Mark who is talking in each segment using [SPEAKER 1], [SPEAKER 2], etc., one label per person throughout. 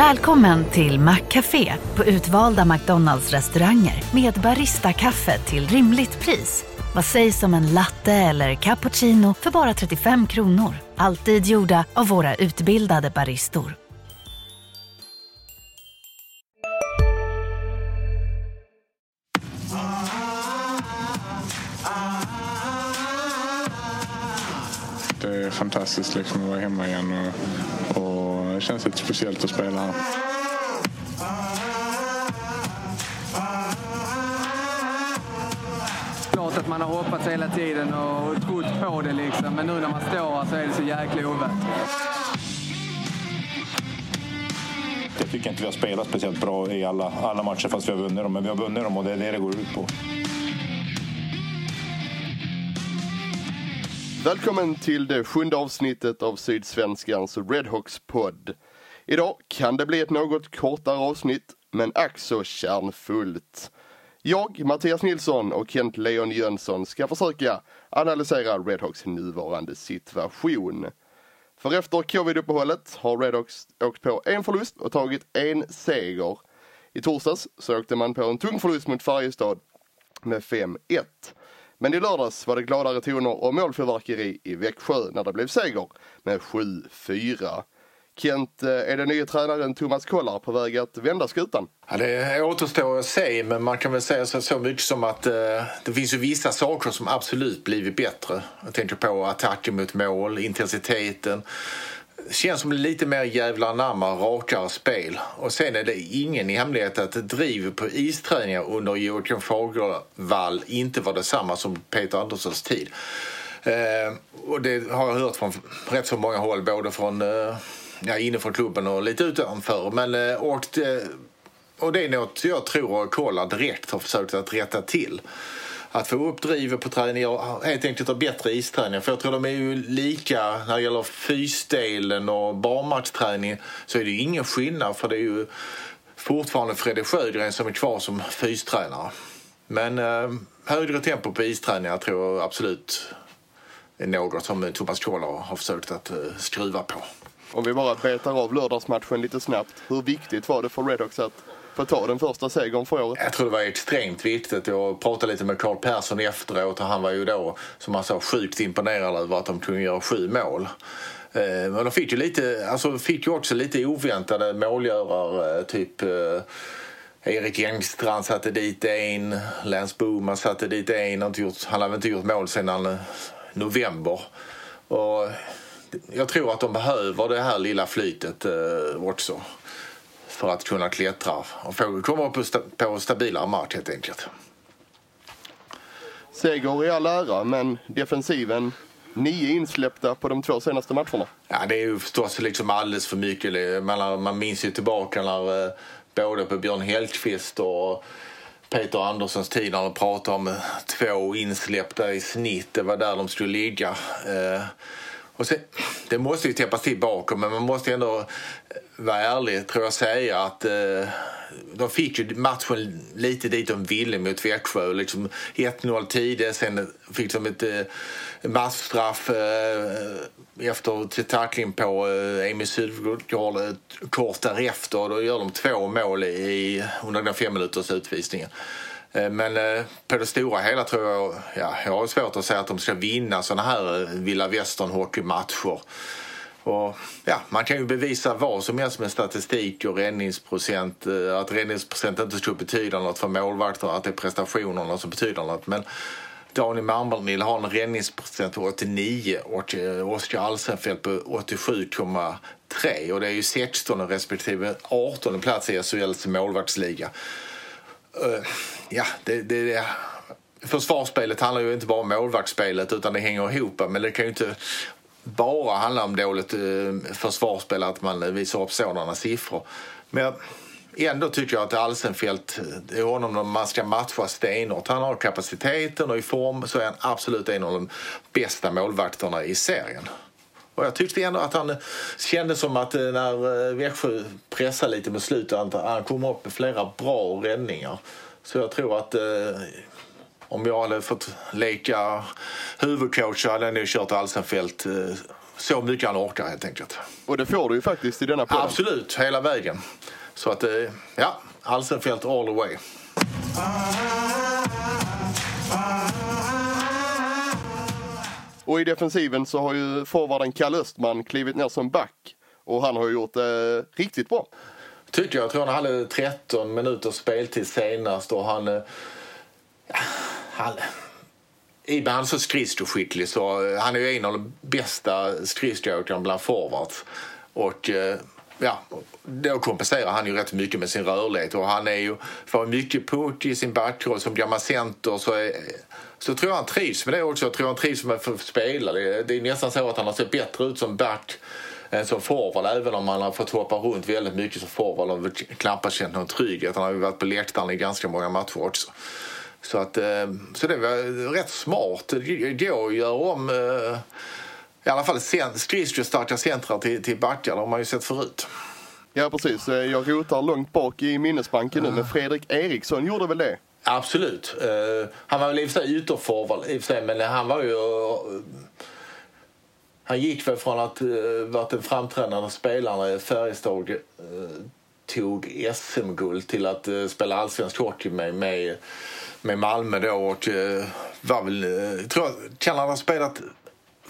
[SPEAKER 1] Välkommen till Maccafé på utvalda McDonalds restauranger med Baristakaffe till rimligt pris. Vad sägs om en latte eller cappuccino för bara 35 kronor? Alltid gjorda av våra utbildade baristor.
[SPEAKER 2] Det är fantastiskt liksom att vara hemma igen och, och det känns lite speciellt att spela här.
[SPEAKER 3] Klart att man har hoppats hela tiden och trott på det liksom. Men nu när man står här så är det så jäkla ovärt.
[SPEAKER 4] Jag tycker inte vi har spelat speciellt bra i alla, alla matcher fast vi har vunnit dem. Men vi har vunnit dem och det är det det går ut på.
[SPEAKER 5] Välkommen till det sjunde avsnittet av Sydsvenskans Redhawks podd. Idag kan det bli ett något kortare avsnitt, men ack så kärnfullt. Jag, Mattias Nilsson och Kent Leon Jönsson ska försöka analysera Redhawks nuvarande situation. För efter covid-uppehållet har Redhawks åkt på en förlust och tagit en seger. I torsdags så åkte man på en tung förlust mot Färjestad med 5-1. Men i lördags var det gladare toner och målfyrverkeri i Växjö när det blev seger med 7-4. Kent, eh, är den nya tränaren Thomas Kollar på väg att vända skutan?
[SPEAKER 6] Ja, det återstår att se, men man kan väl säga så, så mycket som att eh, det finns ju vissa saker som absolut blivit bättre. Jag tänker på attacken mot mål, intensiteten. Det känns som lite mer jävla namma, rakare spel. Och sen är det ingen i hemlighet att driv på isträningar under Joakim Fagervall inte var detsamma som Peter Anderssons tid. Eh, och det har jag hört från rätt så många håll, både från eh, ja, inifrån klubben och lite utanför. Men, eh, och, det, och det är något jag tror att Kolla direkt har försökt att rätta till. Att få upp drivet på träningar, helt enkelt ha bättre isträningar. För jag tror de är ju lika när det gäller fysdelen och barmarksträning så är det ju ingen skillnad för det är ju fortfarande Fredrik Sjögren som är kvar som fystränare. Men eh, högre tempo på isträningar tror jag absolut är något som eh, Thomas Kohler har försökt att eh, skruva på.
[SPEAKER 5] Om vi bara betar av lördagsmatchen lite snabbt. Hur viktigt var det för Redhawks att få ta den första segern för året?
[SPEAKER 6] Jag tror det var extremt viktigt. Jag pratade lite med Carl Persson efteråt och han var ju då, som han sa, sjukt imponerad över att de kunde göra sju mål. Eh, men de fick ju, lite, alltså fick ju också lite oväntade målgörare, eh, typ eh, Erik Engstrand satte dit en, Lance Boman satte dit en. Han, gjort, han hade inte gjort mål sedan november. Och jag tror att de behöver det här lilla flytet också för att kunna klättra och få komma upp på, sta, på stabilare mark helt enkelt.
[SPEAKER 5] Seger i all ära, men defensiven nio insläppta på de två senaste matcherna.
[SPEAKER 6] Ja, det är ju förstås liksom alldeles för mycket. Man, man minns ju tillbaka när eh, både på Björn Hellkvist och Peter Anderssons tid när de pratade om två insläppta i snitt. Det var där de skulle ligga. Eh, och sen, det måste ju täppas till bakom, men man måste ändå eh, vara ärlig, tror jag, säga att eh, de fick ju matchen lite dit de ville mot Växjö. Liksom 1-0 tidigt, sen fick de ett eh, matchstraff eh, efter tackling på eh, Emil Sydgård eh, kort därefter. Då gör de två mål i, under den fem minuters utvisningen. Eh, men eh, på det stora hela tror jag, ja, jag har svårt att säga att de ska vinna såna här eh, Villa vilda västern hockeymatcher. Och, ja, man kan ju bevisa vad som helst med statistik och räddningsprocent. Att räddningsprocent inte skulle betyda något för målvakter, att det är prestationerna som betyder något. Men Daniel Malmberg har en räddningsprocent på 89 och Oskar Alsenfelt på 87,3. Och det är ju 16 respektive 18 plats i SHLs målvaktsliga. Eh, ja, det, det, det, försvarsspelet handlar ju inte bara om målvaktsspelet utan det hänger ihop. Men det kan ju inte bara handla om dåligt eh, försvarsspel att man eh, visar upp sådana siffror. Men ändå tycker jag att Alsenfelt, det är honom man ska matcha stenhårt. Han har kapaciteten och i form så är han absolut en av de bästa målvakterna i serien. Och jag tyckte ändå att han kände som att eh, när eh, Växjö pressade lite med slutet att han kom upp med flera bra räddningar. Så jag tror att eh, om jag hade fått leka huvudcoach så hade jag nog kört Alsenfelt eh, så mycket han orkar helt enkelt.
[SPEAKER 5] Och det får du ju faktiskt i denna podden.
[SPEAKER 6] Absolut, hela vägen. Så att, eh, ja, Alsenfelt all the way.
[SPEAKER 5] Och i defensiven så har ju forwarden Kalle Östman klivit ner som back. Och han har ju gjort det riktigt bra.
[SPEAKER 6] Tycker jag. Jag tror han hade 13 minuters speltid senast och han... Eh, ja, han Iben han är så skridskoskicklig så eh, han är ju en av de bästa skridskoåkarna bland forwards. Och eh, ja, då kompenserar han ju rätt mycket med sin rörlighet och han är ju, får mycket puck i sin backroll som gammal center så, är, så tror jag han trivs med det också. Jag tror han trivs med att spela. Det, det är nästan så att han har sett bättre ut som back än som forward även om han har fått hoppa runt väldigt mycket som forward och knappast känt någon trygghet. Han har ju varit på läktaren i ganska många matcher också. Så, att, eh, så det var rätt smart. Det går att göra om eh, i alla fall skridskostarka centra till, till backar. Det har man ju sett förut.
[SPEAKER 5] Ja precis, Eh, jag rotar långt bak i minnesbanken nu men Fredrik Eriksson gjorde väl det?
[SPEAKER 6] Absolut. Eh, han var väl i och för sig och sig, men han var ju... eh, han gick väl från att uh, varit en framträdande spelare i Färjestad uh, tog SM-guld till att uh, spela allsvensk hockey med, med, med Malmö då och uh, var väl... Uh, tror jag, kan han ha spelat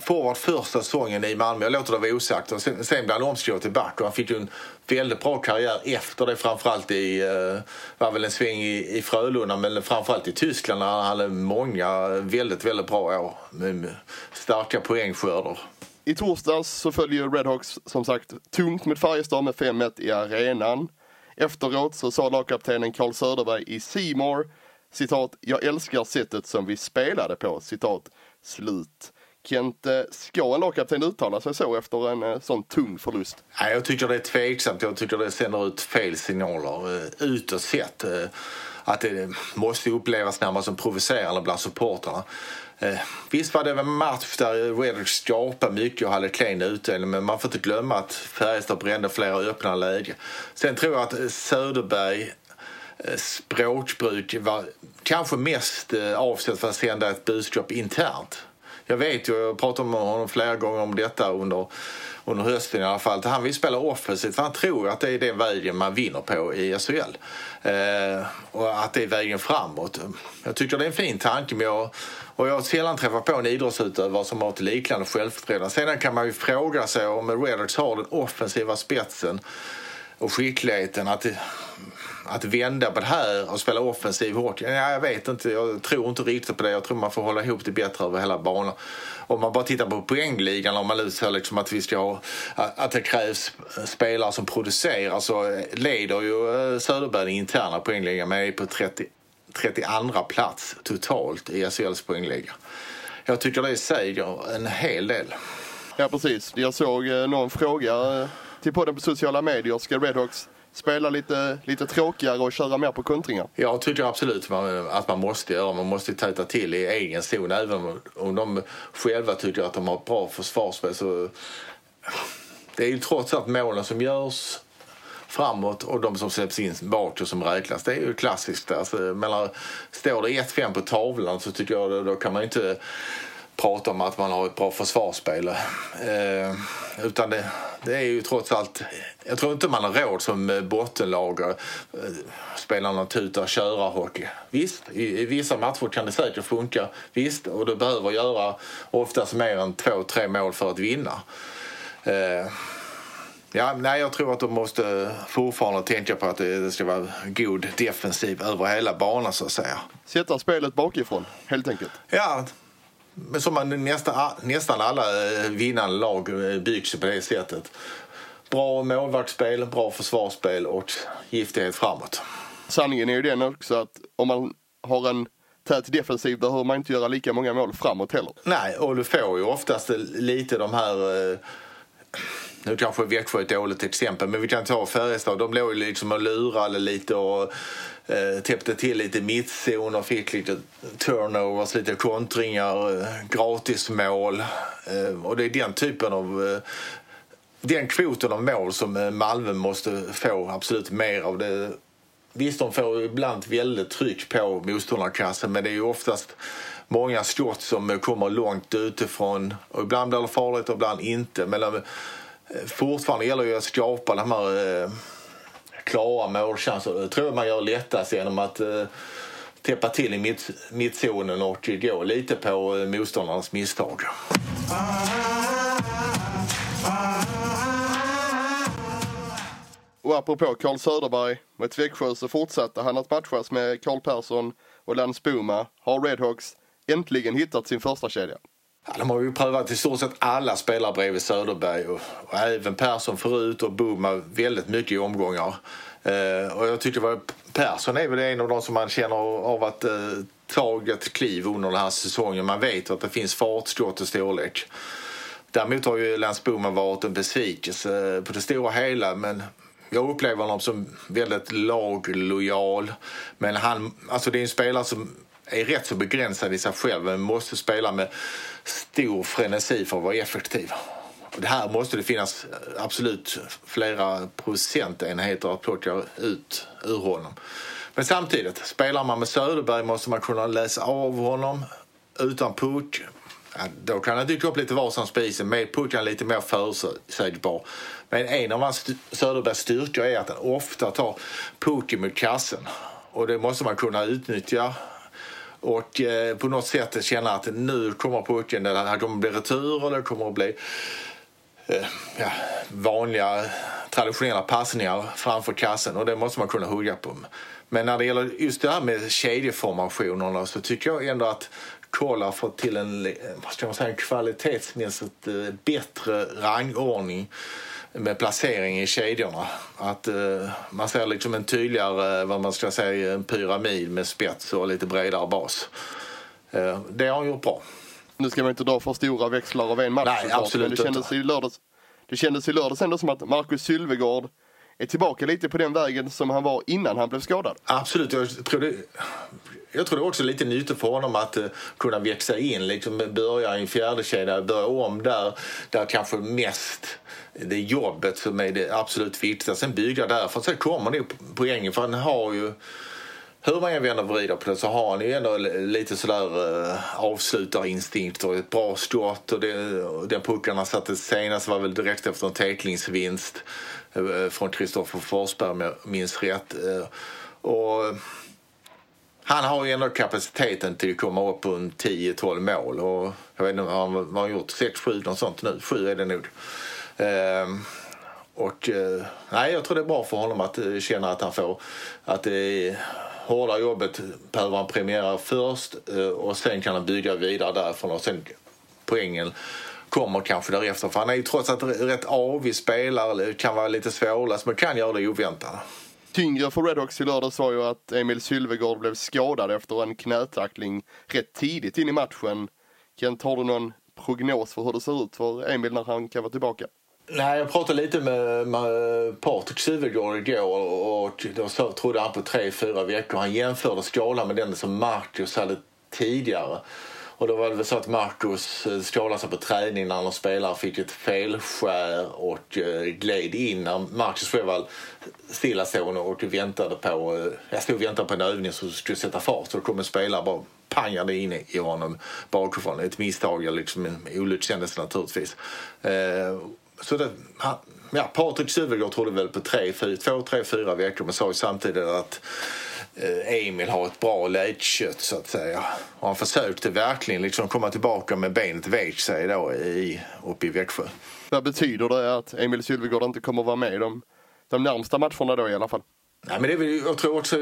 [SPEAKER 6] forward första säsongen i Malmö. Jag låter det vara osagt. Och sen, sen blev han omskriven till back och han fick ju en väldigt bra karriär efter det. Framförallt i, eh, var väl en sväng i, i Frölunda men framförallt i Tyskland där han hade många väldigt, väldigt bra år med, starka poängskörder.
[SPEAKER 5] I torsdags så följer Redhawks som sagt tungt mot Färjestad med 5-1 i arenan. Efteråt så sa lagkaptenen Carl Söderberg i Seymour citat, jag älskar sättet som vi spelade på, citat, slut. Kent, eh, ska en lagkapten uttala sig så efter en eh, sån tung förlust?
[SPEAKER 6] Nej, jag tycker det är tveksamt. Jag tycker det sänder ut fel signaler eh, utåt sett. Att det måste upplevas närmast som provocerande bland supportrarna. Visst var det en match där Redhawks skapade mycket och hade klen utdelning men man får inte glömma att Färjestad brände flera öppna lägen. Sen tror jag att Söderberg språkbruk var kanske mest avsett för att sända ett budskap internt. Jag vet ju, jag har pratat med honom flera gånger om detta under, under hösten i alla fall, han vill spela offensivt för han tror att det är den vägen man vinner på i SHL. Eh, och att det är vägen framåt. Jag tycker det är en fin tanke men jag, och jag har sällan träffat på en idrottsutövare som har ett liknande självförtroende. Sedan kan man ju fråga sig om Redox har den offensiva spetsen och skickligheten att, att vända på det här och spela offensiv hockey. Ja, jag vet inte, jag tror inte riktigt på det. Jag tror man får hålla ihop det bättre över hela banan. Om man bara tittar på poängligan, om man nu ser liksom att vi ska ha, att det krävs spelare som producerar så leder ju eh, Söderberg den interna poängligan med på 30, 32 plats totalt i SHLs poängliga. Jag tycker det säger en hel del.
[SPEAKER 5] Ja precis, jag såg eh, någon fråga eh, till podden på sociala medier, ska Redhawks spela lite, lite tråkigare och köra mer på kontringar?
[SPEAKER 6] Jag tycker absolut att man måste göra. Man måste täta till i egen zon. Även om, de själva tycker att de har ett bra försvarsspel så... Det är ju trots allt målen som görs framåt och de som släpps in bakåt som räknas. Det är ju klassiskt. Alltså, mellan, står det 1-5 på tavlan så tycker jag då kan man inte prata om att man har ett bra försvarsspel. Eh, utan det, det, är ju trots allt... Jag tror inte man har råd som bottenlag att eh, spela någon tuta köra hockey. Visst, i, i, vissa matcher kan det säkert funka. Visst, och du behöver göra oftast mer än två, tre mål för att vinna. Eh, Ja, nej, jag tror att de måste fortfarande tänka på att det ska vara god defensiv över hela banan så att säga.
[SPEAKER 5] Sätta spelet bakifrån, helt enkelt.
[SPEAKER 6] Ja, som man nästan, nästan alla eh, vinnande lag eh, byggs på det sättet. Bra målvaktsspel, bra försvarsspel och giftighet framåt.
[SPEAKER 5] Sanningen är ju den också att om man har en tät defensiv behöver man inte göra lika många mål framåt heller.
[SPEAKER 6] Nej, och du får ju oftast lite de här nu kanske Växjö är ett dåligt exempel, men vi kan ta Färjestad. De låg ju liksom och lurade lite och eh, täppte till lite mittzon och fick lite turnovers, lite kontringar, eh, gratismål. Eh, och det är den typen av eh, den kvoten av mål som eh, Malmö måste få absolut mer av. Det, visst, de får ibland väldigt tryck på motståndarkassen men det är ju oftast många skott som kommer långt utifrån. Och ibland blir det farligt och ibland inte. Men eh, fortfarande gäller det att skapa de här eh, klara målchanser. Det tror jag man gör lättast genom att eh, täppa till i mitt, mittzonen och gå lite på eh, motståndarnas misstag.
[SPEAKER 5] Och apropå Carl Söderberg, mot Växjö så fortsatte han att matchas med Carl Persson och Lance Boma har Redhawks äntligen hittat sin första kedja.
[SPEAKER 6] Ja, de har ju prövat i stort sett alla spelare bredvid Söderberg och, och även Persson förut och Boma väldigt mycket i omgångar. Eh, och jag tycker att Persson är väl en av de som man känner av att eh, tagit kliv under den här säsongen. Man vet att det finns fartskott och storlek. Däremot har ju Lance Boma varit en besvikelse på det stora hela men jag upplever honom som väldigt laglojal. Men han, alltså det är en spelare som är rätt så begränsad i sig själv men måste spela med stor frenesi för att vara effektiv. Och det här måste det finnas eh, absolut flera procentenheter att plocka ut ur honom. Men samtidigt, spelar man med Söderberg måste man kunna läsa av honom utan puck. Ja, då kan han dyka upp lite var som spisen. Med puck är han lite mer förutsägbar. Men en av hans Söderbergs styrkor är att han ofta tar pucken mot kassen. Och det måste man kunna utnyttja och eh, på något sätt känna att nu kommer pucken, det här kommer bli retur det kommer att bli eh, ja, vanliga traditionella passningar framför kassen och det måste man kunna hugga på. Men när det gäller just det här med kedjeformationerna så tycker jag ändå att Kola har fått till en, eh, vad ska man säga, en kvalitetsmässigt eh, bättre rangordning med placering i kedjorna. Att uh, man ser liksom en tydligare, vad man ska säga, en pyramid med spets och lite bredare bas. Uh, det har han gjort bra.
[SPEAKER 5] Nu ska man inte dra för stora växlar av en match
[SPEAKER 6] Nej, absolut
[SPEAKER 5] men det kändes, inte. i lördags, det kändes i lördags ändå som att Marcus Sylvegård är tillbaka lite på den vägen som han var innan han blev skadad.
[SPEAKER 6] Absolut, jag tror det, jag tror det är lite nyttigt för honom att uh, kunna växa in, liksom börja i en fjärde kedja, börja om där, där kanske mest det är jobbet som är det absolut viktigaste. Sen bygga därifrån. Sen kommer nog poängen för han har ju hur man än vänder och vrider på det så har han ju ändå lite sådär eh, avslutarinstinkt och ett bra skott och, det, den pucken han satte senast var väl direkt efter en täcklingsvinst Eh, från Kristoffer Forsberg om jag minns rätt. Eh, och han har ju ändå kapaciteten till att komma upp på 10-12 mål och jag vet inte, han har han gjort 6-7 något sånt nu? 7 är det nog. Ehm, och eh, nej, jag tror det är bra för honom att känna att han får att det hårda jobbet behöver han premiera först och sen kan han bygga vidare därifrån och sen poängen kommer kanske därefter. För han är ju trots allt rätt avig spelare, kan vara lite svårläst men kan göra det oväntade.
[SPEAKER 5] Tyngre för Redhawks i lördags var ju att Emil Sylvegård blev skadad efter en knätackling rätt tidigt in i matchen. Kent, har du någon prognos för hur det ser ut för Emil när han kan vara tillbaka?
[SPEAKER 6] Nej, jag pratade lite med, med Patrik Suvegård igår och då trodde han på tre, fyra veckor. Han jämförde skalan med den som Marcus hade tidigare. Och då var det så att Marcus eh, skadade sig på träning när han spelare fick ett felskär och eh, gled in. När Marcus Sjöwall stillastående och väntade på, eh, jag stod och väntade på en övning som skulle sätta fart. Så då kom en spelare bara pangade in i honom bakifrån. Ett misstag, liksom en olyckshändelse naturligtvis. Så det, ja, Patrik Suvegård trodde väl på tre, fyra, två, tre, fyra veckor men sa ju samtidigt att Emil har ett bra läkkött så att säga. Och han försökte verkligen liksom komma tillbaka med benet vek sig då i, uppe i Växjö.
[SPEAKER 5] Vad betyder det att Emil Sylvegård inte kommer vara med de, de närmsta matcherna då i alla fall?
[SPEAKER 6] Nej, men det är, jag tror också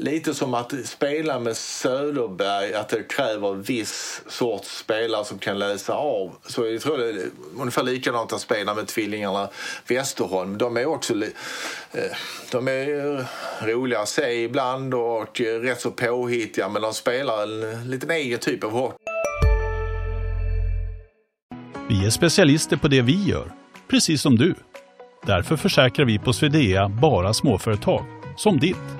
[SPEAKER 6] lite som att spela med Söderberg, att det kräver viss sorts spelare som kan läsa av. Så jag tror det är ungefär likadant att spela med tvillingarna Westerholm. De är också eh, de är roliga att se ibland och rätt så påhittiga men de spelar en liten egen typ av hockey.
[SPEAKER 7] Vi är specialister på det vi gör, precis som du. Därför försäkrar vi på Swedea bara småföretag, som ditt.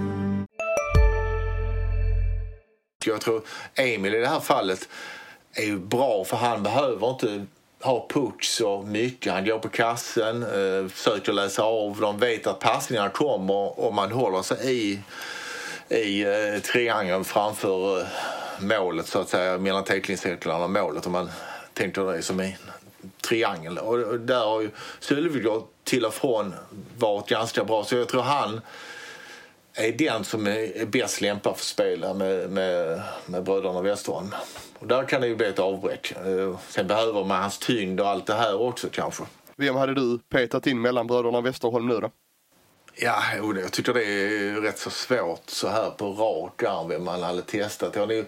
[SPEAKER 6] Jag tror Emil i det här fallet är ju bra för han behöver inte ha puck så mycket. Han går på kassen, eh, försöker läsa av De vet att passningarna kommer om man håller sig i, i eh, triangeln framför eh, målet så att säga, mellan teckningscirklarna och målet om man tänker det som en triangel. Och, och där har ju Sylvegård till och från varit ganska bra så jag tror han är den som är bäst lämpad för att spela med, med, med bröderna Westerholm. Och där kan det ju bli ett avbräck. Eh, Sen behöver man hans tyngd och allt det här också kanske.
[SPEAKER 5] Vem hade du petat in mellan bröderna Westerholm nu då?
[SPEAKER 6] Ja, jag tycker det är rätt så svårt så här på rak arm vem man hade testat. Jag har nu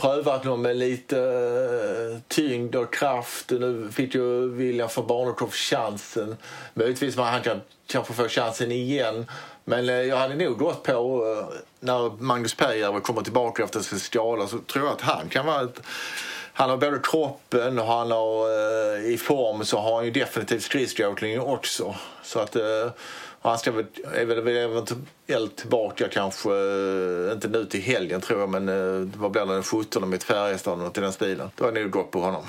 [SPEAKER 6] prövat någon med lite eh, tyngd och kraft. Nu fick ju William von Barnekow chansen. Möjligtvis man han kan kanske få chansen igen. Men eh, jag hade nog gått på, eh, när Magnus Pääjärvi kommer tillbaka efter sin skada, så tror jag att han kan vara ett, han har både kroppen och han har eh, i form så har han ju definitivt skridskoåkningen också. Så att eh, han ska väl, är väl eventuellt tillbaka kanske, eh, inte nu till helgen tror jag, men eh, vad blir det, den 17 mot Färjestad och till den stilen. Då har jag nog gått på honom.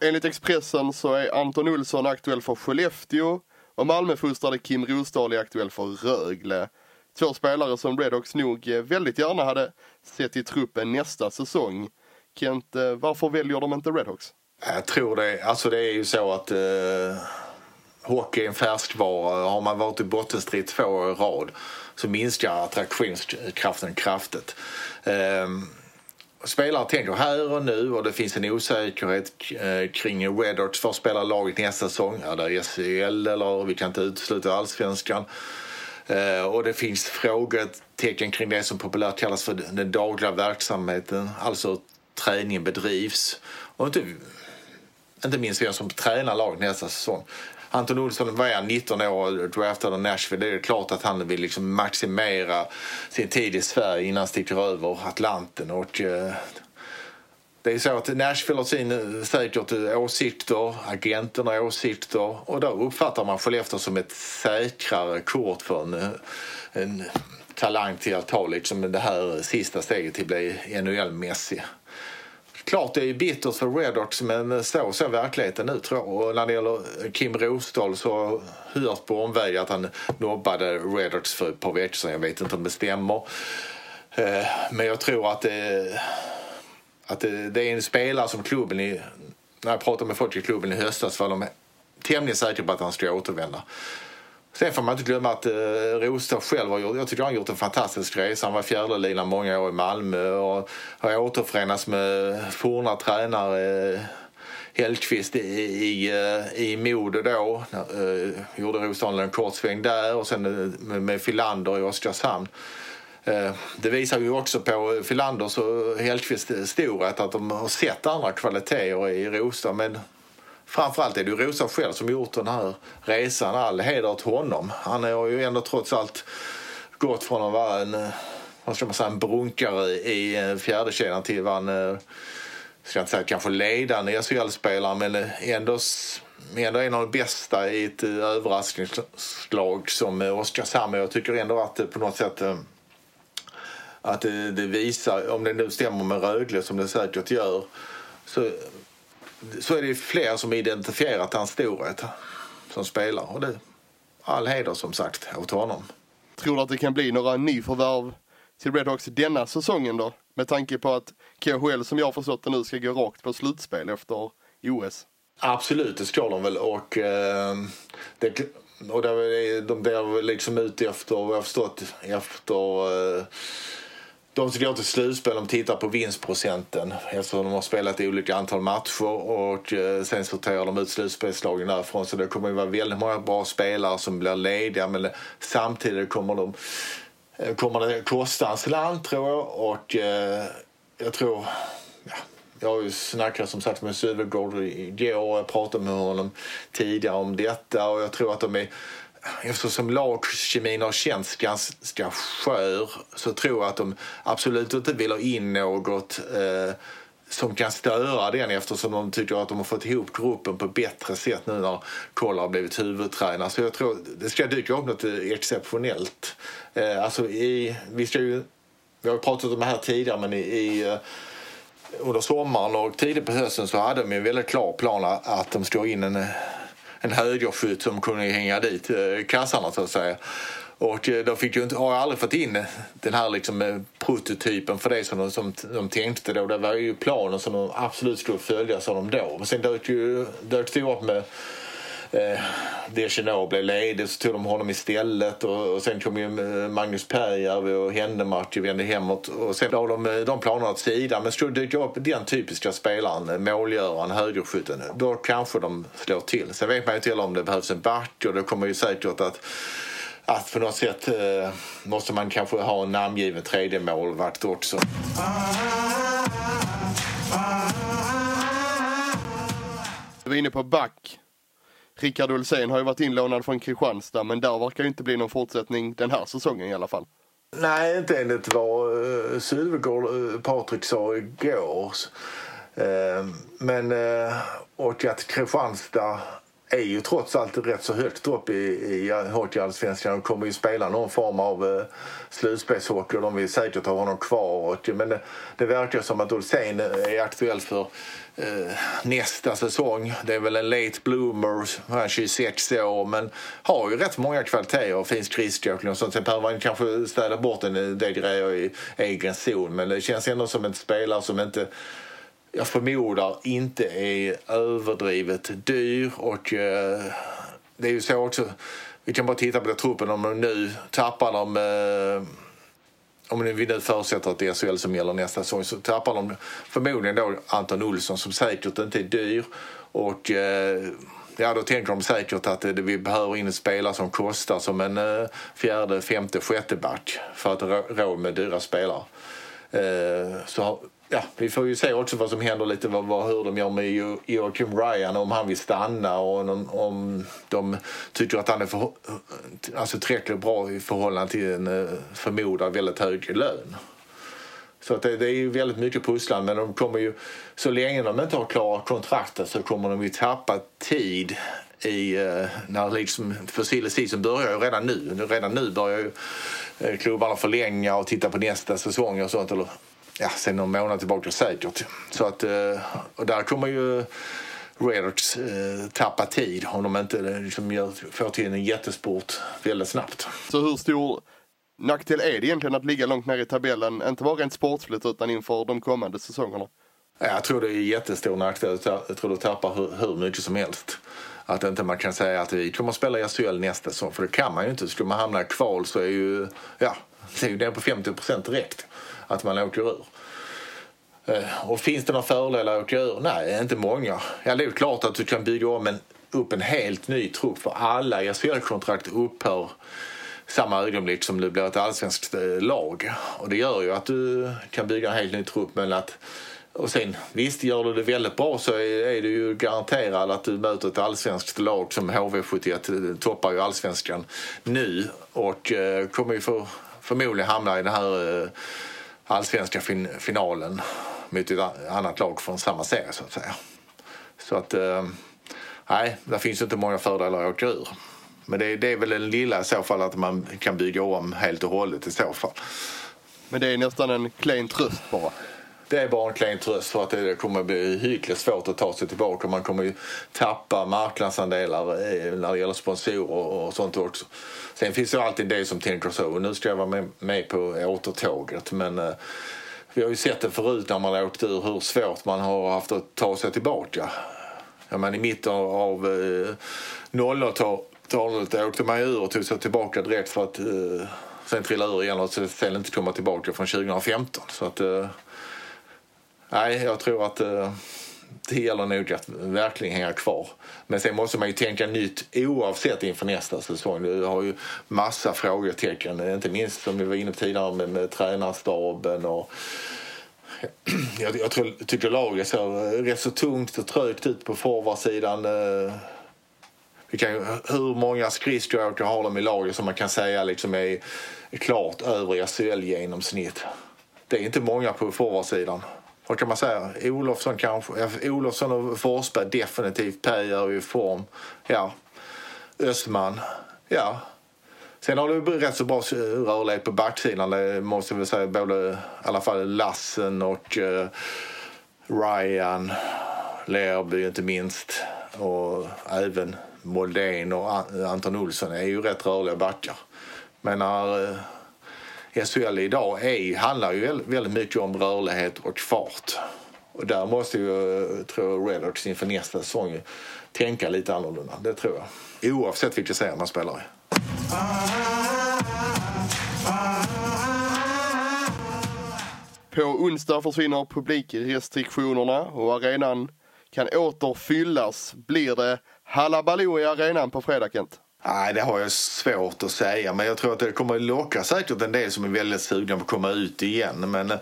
[SPEAKER 5] Enligt Expressen så är Anton Olsson aktuell för Skellefteå och Malmöfostrade Kim Rosdahl är aktuell för Rögle. Två spelare som Redhawks nog eh, väldigt gärna hade sett i truppen nästa säsong. Kent, varför väljer de inte Redhawks?
[SPEAKER 6] Jag tror det. Alltså det är ju så att eh, hockey är en färskvara. Har man varit i bottenstrid två år i rad så minskar attraktionskraften kraftigt. Eh, spelare tänker här och nu och det finns en osäkerhet eh, kring Weddorts. Var spelar laget nästa säsong? Är det SHL eller vi kan inte utesluta allsvenskan. Eh, och det finns frågetecken kring det som populärt kallas för den dagliga verksamheten, alltså hur träningen bedrivs. Och inte, inte minst vem som tränar laget nästa säsong. Anton Olsson var 19 år och draftad av Nashville. Det är klart att han vill liksom maximera sin tid i Sverige innan han sticker över Atlanten. Och, eh, det är så att Nashville har sin eh, säkert eh, åsikter, agenterna har åsikter och då uppfattar man Skellefteå som ett säkrare kort för en, eh, en talang till att ta liksom det här sista steget till att bli NHL-mässig. Klart det är bittert för Redhawks men så ser verkligheten ut tror jag. Och när det gäller Kim Rosdahl så har jag hört på omväg att han nobbade Redhawks för ett par veckor sedan. Jag vet inte om det stämmer. Eh, men jag tror att det att det, det är en spelare som klubben i, när jag pratade med folk i klubben i höstas var de tämligen säkra på att han ska återvända. Sen får man inte glömma att eh, Rostad själv har gjort, jag tycker han har gjort en fantastisk resa. Han var fjärdelina många år i Malmö och har återförenats med forna tränare Hellkvist Hellqvist i, i, eh, i Modo då. Eh, gjorde Rosdahl en kort sväng där och sen eh, med, med Filander i Oskarshamn. Eh, Det visar ju också på Filanders och Hellqvists storhet att de har sett andra kvaliteter i Rosa. Men framförallt är det ju Rosa själv som gjort den här resan. All heder åt honom. Han har ju ändå trots allt gått från att vara en, eh, vad ska man säga, en brunkare i eh, fjärdekedjan till att vara en, eh, ska inte säga kanske ledande SHL-spelare men ändå, ändå en av de bästa i ett överraskningslag som Oskarshamn. Jag tycker ändå att det på något sätt att det, det visar, om det nu stämmer med Rögle som det säkert gör, så, så är det fler som identifierat hans storhet som spelare. Och det, all heder som sagt åt honom.
[SPEAKER 5] Tror du att det kan bli några nyförvärv till Redhawks denna säsongen då? Med tanke på att KHL som jag har förstått det nu ska gå rakt på slutspel efter OS.
[SPEAKER 6] Absolut, det ska de väl. Och, eh, det, och det de blir liksom ute efter, vad jag förstått, efter eh, de som går till slutspel de tittar på vinstprocenten eftersom de har spelat i olika antal matcher och eh, sen sorterar de ut slutspelslagen därifrån. Så det kommer ju vara väldigt många bra spelare som blir lediga men samtidigt kommer, de, eh, kommer det kosta en slant tror jag och eh, jag tror ja, jag har ju snackat som sagt med Sövegård igår och jag pratade med honom tidigare om detta och jag tror att de är eftersom lagkemin har känts ganska skör så tror jag att de absolut inte vill ha in något eh, som kan störa den eftersom de tycker att de har fått ihop gruppen på bättre sätt nu när Kolla har blivit huvudtränare. Så jag tror det ska dyka upp något eh, exceptionellt. Eh, alltså i, vi, ska ju, vi har pratat om det här tidigare men i, i eh, under sommaren och tidigt på hösten så hade de en väldigt klar plan att de ska in en, eh, en högerskytt som kunde hänga dit eh, kassarna så att säga. Och eh, då fick ju inte, har jag aldrig fått in den här liksom eh, prototypen för det som de, som de tänkte då. Det var ju planen som de absolut skulle följa sa de då. Men sen dök, ju, dök det upp med eh, Deschenaux blev ledig så tog de honom istället och, och sen kom ju eh, Magnus Perjärvi och Händemark vände hemåt och sen la de eh, de planerna åt sidan. Men skulle det dyka upp den typiska spelaren, eh, målgöraren, högerskytten, då kanske de slår till. Sen vet man ju inte heller om det behövs en back och då kommer ju säkert att att på något sätt eh, måste man kanske ha en namngiven tredje målvakt också.
[SPEAKER 5] Du var inne på back. Rickard Olsén har ju varit inlånad från Kristianstad men där verkar ju inte bli någon fortsättning den här säsongen i alla fall.
[SPEAKER 6] Nej, inte enligt vad uh, eh, Sylvegård uh, Patrik sa igår. Uh, men uh, och att Kristianstad är ju trots allt rätt så högt upp i, i hockeyallsvenskan och kommer ju spela någon form av eh, slutspelshockey och de vill säkert ha honom kvar. Och, men det, det verkar som att Olsén är aktuell för eh, nästa säsong. Det är väl en late bloomer, han är 26 år men har ju rätt många kvaliteter och fin skridskoåkning och sånt. Sen behöver man kanske städa bort en del grejer i egen zon men det känns ändå som en spelare som inte jag förmodar inte är överdrivet dyr och eh, det är ju så också, vi kan bara titta på den truppen om de nu tappar de eh, om vi nu förutsätter att det är SHL som gäller nästa säsong så tappar de förmodligen då Anton Olsson som säkert inte är dyr och eh, ja, då tänker de säkert att eh, vi behöver in en spelare som kostar som en eh, fjärde, femte, sjätte back för att ha råd med dyra spelare. Eh, så ja, vi får ju se också vad som händer lite vad, vad, hur de gör med Joakim Ryan om han vill stanna och om, om de tycker att han är för, alltså tillräckligt bra i förhållande till en eh, förmodad väldigt hög lön. Så att det, det är ju väldigt mycket pusslande men de kommer ju, så länge de inte har klarat kontraktet så kommer de ju tappa tid i, eh, när liksom, för silly season börjar ju redan nu. Redan nu börjar ju eh, klubbarna förlänga och titta på nästa säsong och sånt. Eller ja, sen någon månad tillbaka säkert. Så att, eh, och där kommer ju Redhawks eh, tappa tid om de inte eh, liksom gör, får till en jättesport väldigt snabbt.
[SPEAKER 5] Så hur stor nackdel är det egentligen att ligga långt ner i tabellen, inte bara rent sportsligt utan inför de kommande säsongerna?
[SPEAKER 6] Jag tror det är jättestor nackdel. Jag tror du tappar hur, hur mycket som helst. Att inte man kan säga att vi kommer att spela i SHL nästa säsong, för det kan man ju inte. Skulle man hamna i kval så är ju, ja, det är ju ner på 50 procent direkt att man åker ur. Eh, och finns det några fördelar att åka ur? Nej, inte många. Ja, det är klart att du kan bygga om en, upp en helt ny trupp för alla SHL-kontrakt upphör samma ögonblick som du blir ett allsvenskt eh, lag. Och det gör ju att du kan bygga en helt ny trupp men att och sen visst, gör du det väldigt bra så är, är du ju garanterad att du möter ett allsvenskt lag som HV71 eh, toppar ju allsvenskan nu och eh, kommer ju för, förmodligen hamna i den här eh, allsvenska fin finalen mot ett annat lag från samma serie så att säga. Så att eh, nej, det finns inte många fördelar att åka ur. Men det, det är väl den lilla i så fall att man kan bygga om helt och hållet i så fall.
[SPEAKER 5] Men det är nästan en klen tröst bara.
[SPEAKER 6] Det är bara en klen tröst för att det kommer bli hyggligt svårt att ta sig tillbaka. Man kommer ju tappa marknadsandelar eh, när det gäller sponsorer och sånt också. Sen finns det alltid det som tänker så. Nu ska jag vara med, på återtåget. Men eh, vi har ju sett det förut när man har åkt ur hur svårt man har haft att ta sig tillbaka. Ja, men I mitten av eh, 00-talet åkte man ur och tog sig tillbaka direkt för att eh, sen trilla ur igen och sen inte komma tillbaka från 2015. Så att, eh, nej, jag tror att eh, det gäller nog att verkligen hänga kvar. Men sen måste man ju tänka nytt oavsett inför nästa säsong. Du har ju massa frågetecken, inte minst som vi var inne på tidigare med, med tränarstaben och jag, jag tror, tycker laget ser rätt så tungt och trögt ut på forwardsidan. Eh, hur många skridskoåkare har de i laget som man kan säga liksom är klart över SHL-genomsnitt? Det är inte många på forwardsidan. Vad kan man säga? Olofsson kanske. Olofsson och Forsberg definitivt. Pejer i form. Ja. Östman. Ja. Sen har du rätt så bra rörlighet på backsidan. Det måste vi säga. Både i alla fall Lassen och uh, Ryan. Lerby inte minst. Och även Moldén och Anton Olsson är ju rätt rörliga backar. Men när uh, SHL idag är, handlar ju väldigt mycket om rörlighet och fart. Och där måste ju, tror jag, Redhawks inför nästa säsong tänka lite annorlunda. Det tror jag. Oavsett vilka serier man spelar i.
[SPEAKER 5] På onsdag försvinner publikrestriktionerna och arenan kan åter fyllas. Blir det halabaloo i arenan på fredag, Kent?
[SPEAKER 6] Nej, det har jag svårt att säga. Men jag tror att det kommer locka säkert en del som är väldigt sugna på att komma ut igen. Men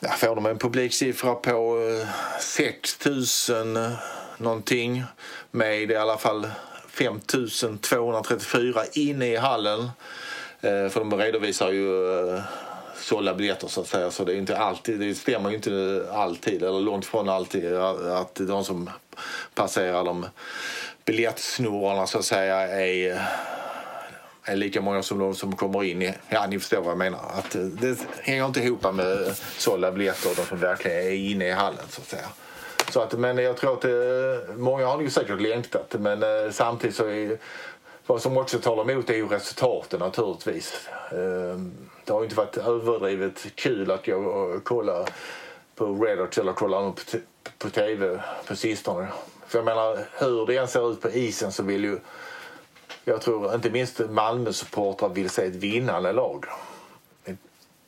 [SPEAKER 6] ja, får de en publiksiffra på eh, 6 000 eh, någonting med i alla fall 5 234 inne i hallen. Eh, för de redovisar ju sålda biljetter så att säga. Så det, är inte alltid, det stämmer ju inte alltid, eller långt ifrån alltid, att de som passerar de biljettsnurrorna så att säga är, är lika många som de som kommer in. I, ja, ni förstår vad jag menar. Att eh, det hänger inte ihop med eh, sålda biljetter och de som verkligen är inne i hallen så att säga. Så att, men jag tror att eh, många har ju säkert längtat men eh, samtidigt så är vad som också talar emot är ju resultaten naturligtvis. Eh, det har ju inte varit överdrivet kul att gå och kolla på Red eller kolla på, på tv på sistone. För jag menar, hur det än ser ut på isen så vill ju... Jag tror inte minst Malmö-supportrar vill se ett vinnande lag.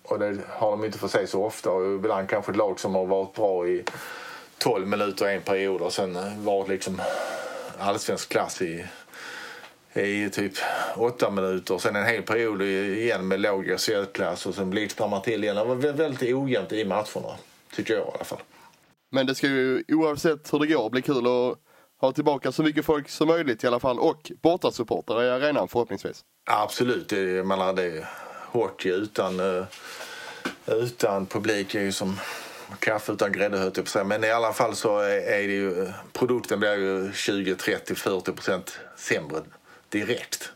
[SPEAKER 6] Och det har de inte fått se så ofta. Och ibland kanske ett lag som har varit bra i 12 minuter en period och sen eh, varit liksom allsvensk klass i, i typ 8 minuter. Sen en hel period igen med låg klass och sen blixtrar man till igen. Det var väldigt ojämnt i matcherna, tycker jag i alla fall.
[SPEAKER 5] Men det ska ju oavsett hur det går bli kul att ha tillbaka så mycket folk som möjligt i alla fall och bortasupportrar i arenan förhoppningsvis.
[SPEAKER 6] Absolut, jag menar det hockey utan, eh, utan publik är ju som kaffe utan grädde höll jag på Men i alla fall så är det ju, eh, produkten blir ju 20, 30, 40 procent sämre direkt.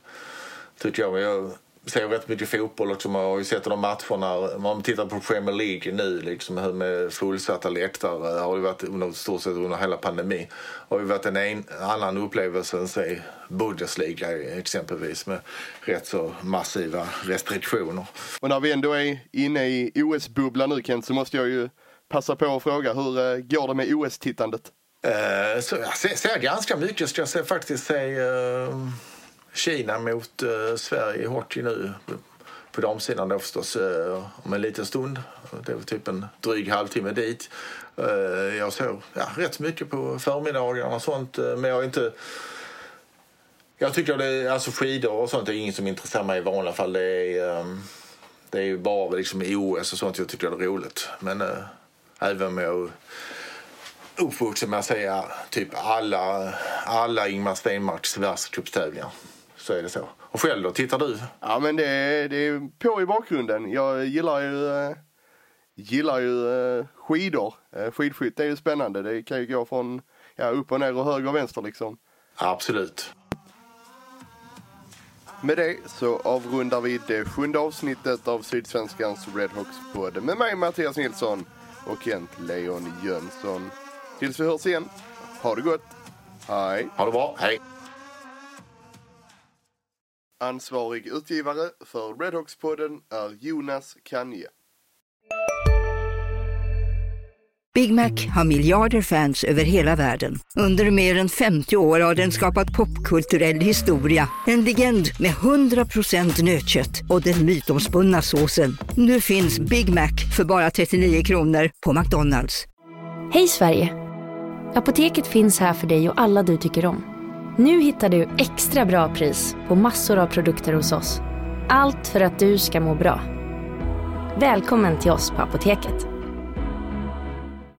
[SPEAKER 6] Tycker jag. jag ser rätt mycket fotboll också. Man har ju sett de matcherna. Man tittar på Premier League nu liksom med fullsatta läktare. har ju varit under stort sett under hela pandemin. har ju varit en, en annan upplevelse än säg Bundesliga exempelvis med rätt så massiva restriktioner.
[SPEAKER 5] Och när vi ändå är inne i OS-bubblan nu Kent så måste jag ju passa på att fråga hur uh, går det med OS-tittandet?
[SPEAKER 6] Uh, så jag ser, ser ganska mycket ska jag faktiskt säga. Uh Kina mot eh, Sverige i hockey nu på damsidan då förstås eh, om en liten stund. Det är typ en dryg halvtimme dit. Eh, jag såg ja, rätt mycket på förmiddagarna och sånt eh, men jag är inte jag tycker det alltså skidor och sånt är inget som intresserar mig i vanliga fall. Det är, ehm, det är ju bara liksom OS och sånt jag tycker det är roligt. Men uh, även med att uppvuxen med att säga typ alla, alla Ingmar Stenmarks världscupstävlingar så är det så. Och själv då, tittar du?
[SPEAKER 5] Ja men det är, det är på i bakgrunden. Jag gillar ju, äh, gillar ju äh, skidor. Äh, skidskytte är ju spännande. Det kan ju gå från ja, upp och ner och höger och vänster liksom.
[SPEAKER 6] Absolut.
[SPEAKER 5] Med det så avrundar vi det sjunde avsnittet av Sydsvenskans Redhawks podd med mig Mattias Nilsson och Kent Leon Jönsson. Tills vi hörs igen, ha det gott. Hej.
[SPEAKER 6] Ha det bra. Hej.
[SPEAKER 5] Ansvarig utgivare för Redhawks-podden är Jonas Kanje.
[SPEAKER 8] Big Mac har miljarder fans över hela världen. Under mer än 50 år har den skapat popkulturell historia. En legend med 100% nötkött och den mytomspunna såsen. Nu finns Big Mac för bara 39 kronor på McDonalds.
[SPEAKER 9] Hej Sverige! Apoteket finns här för dig och alla du tycker om. Nu hittar du extra bra pris på massor av produkter hos oss. Allt för att du ska må bra. Välkommen till oss på Apoteket.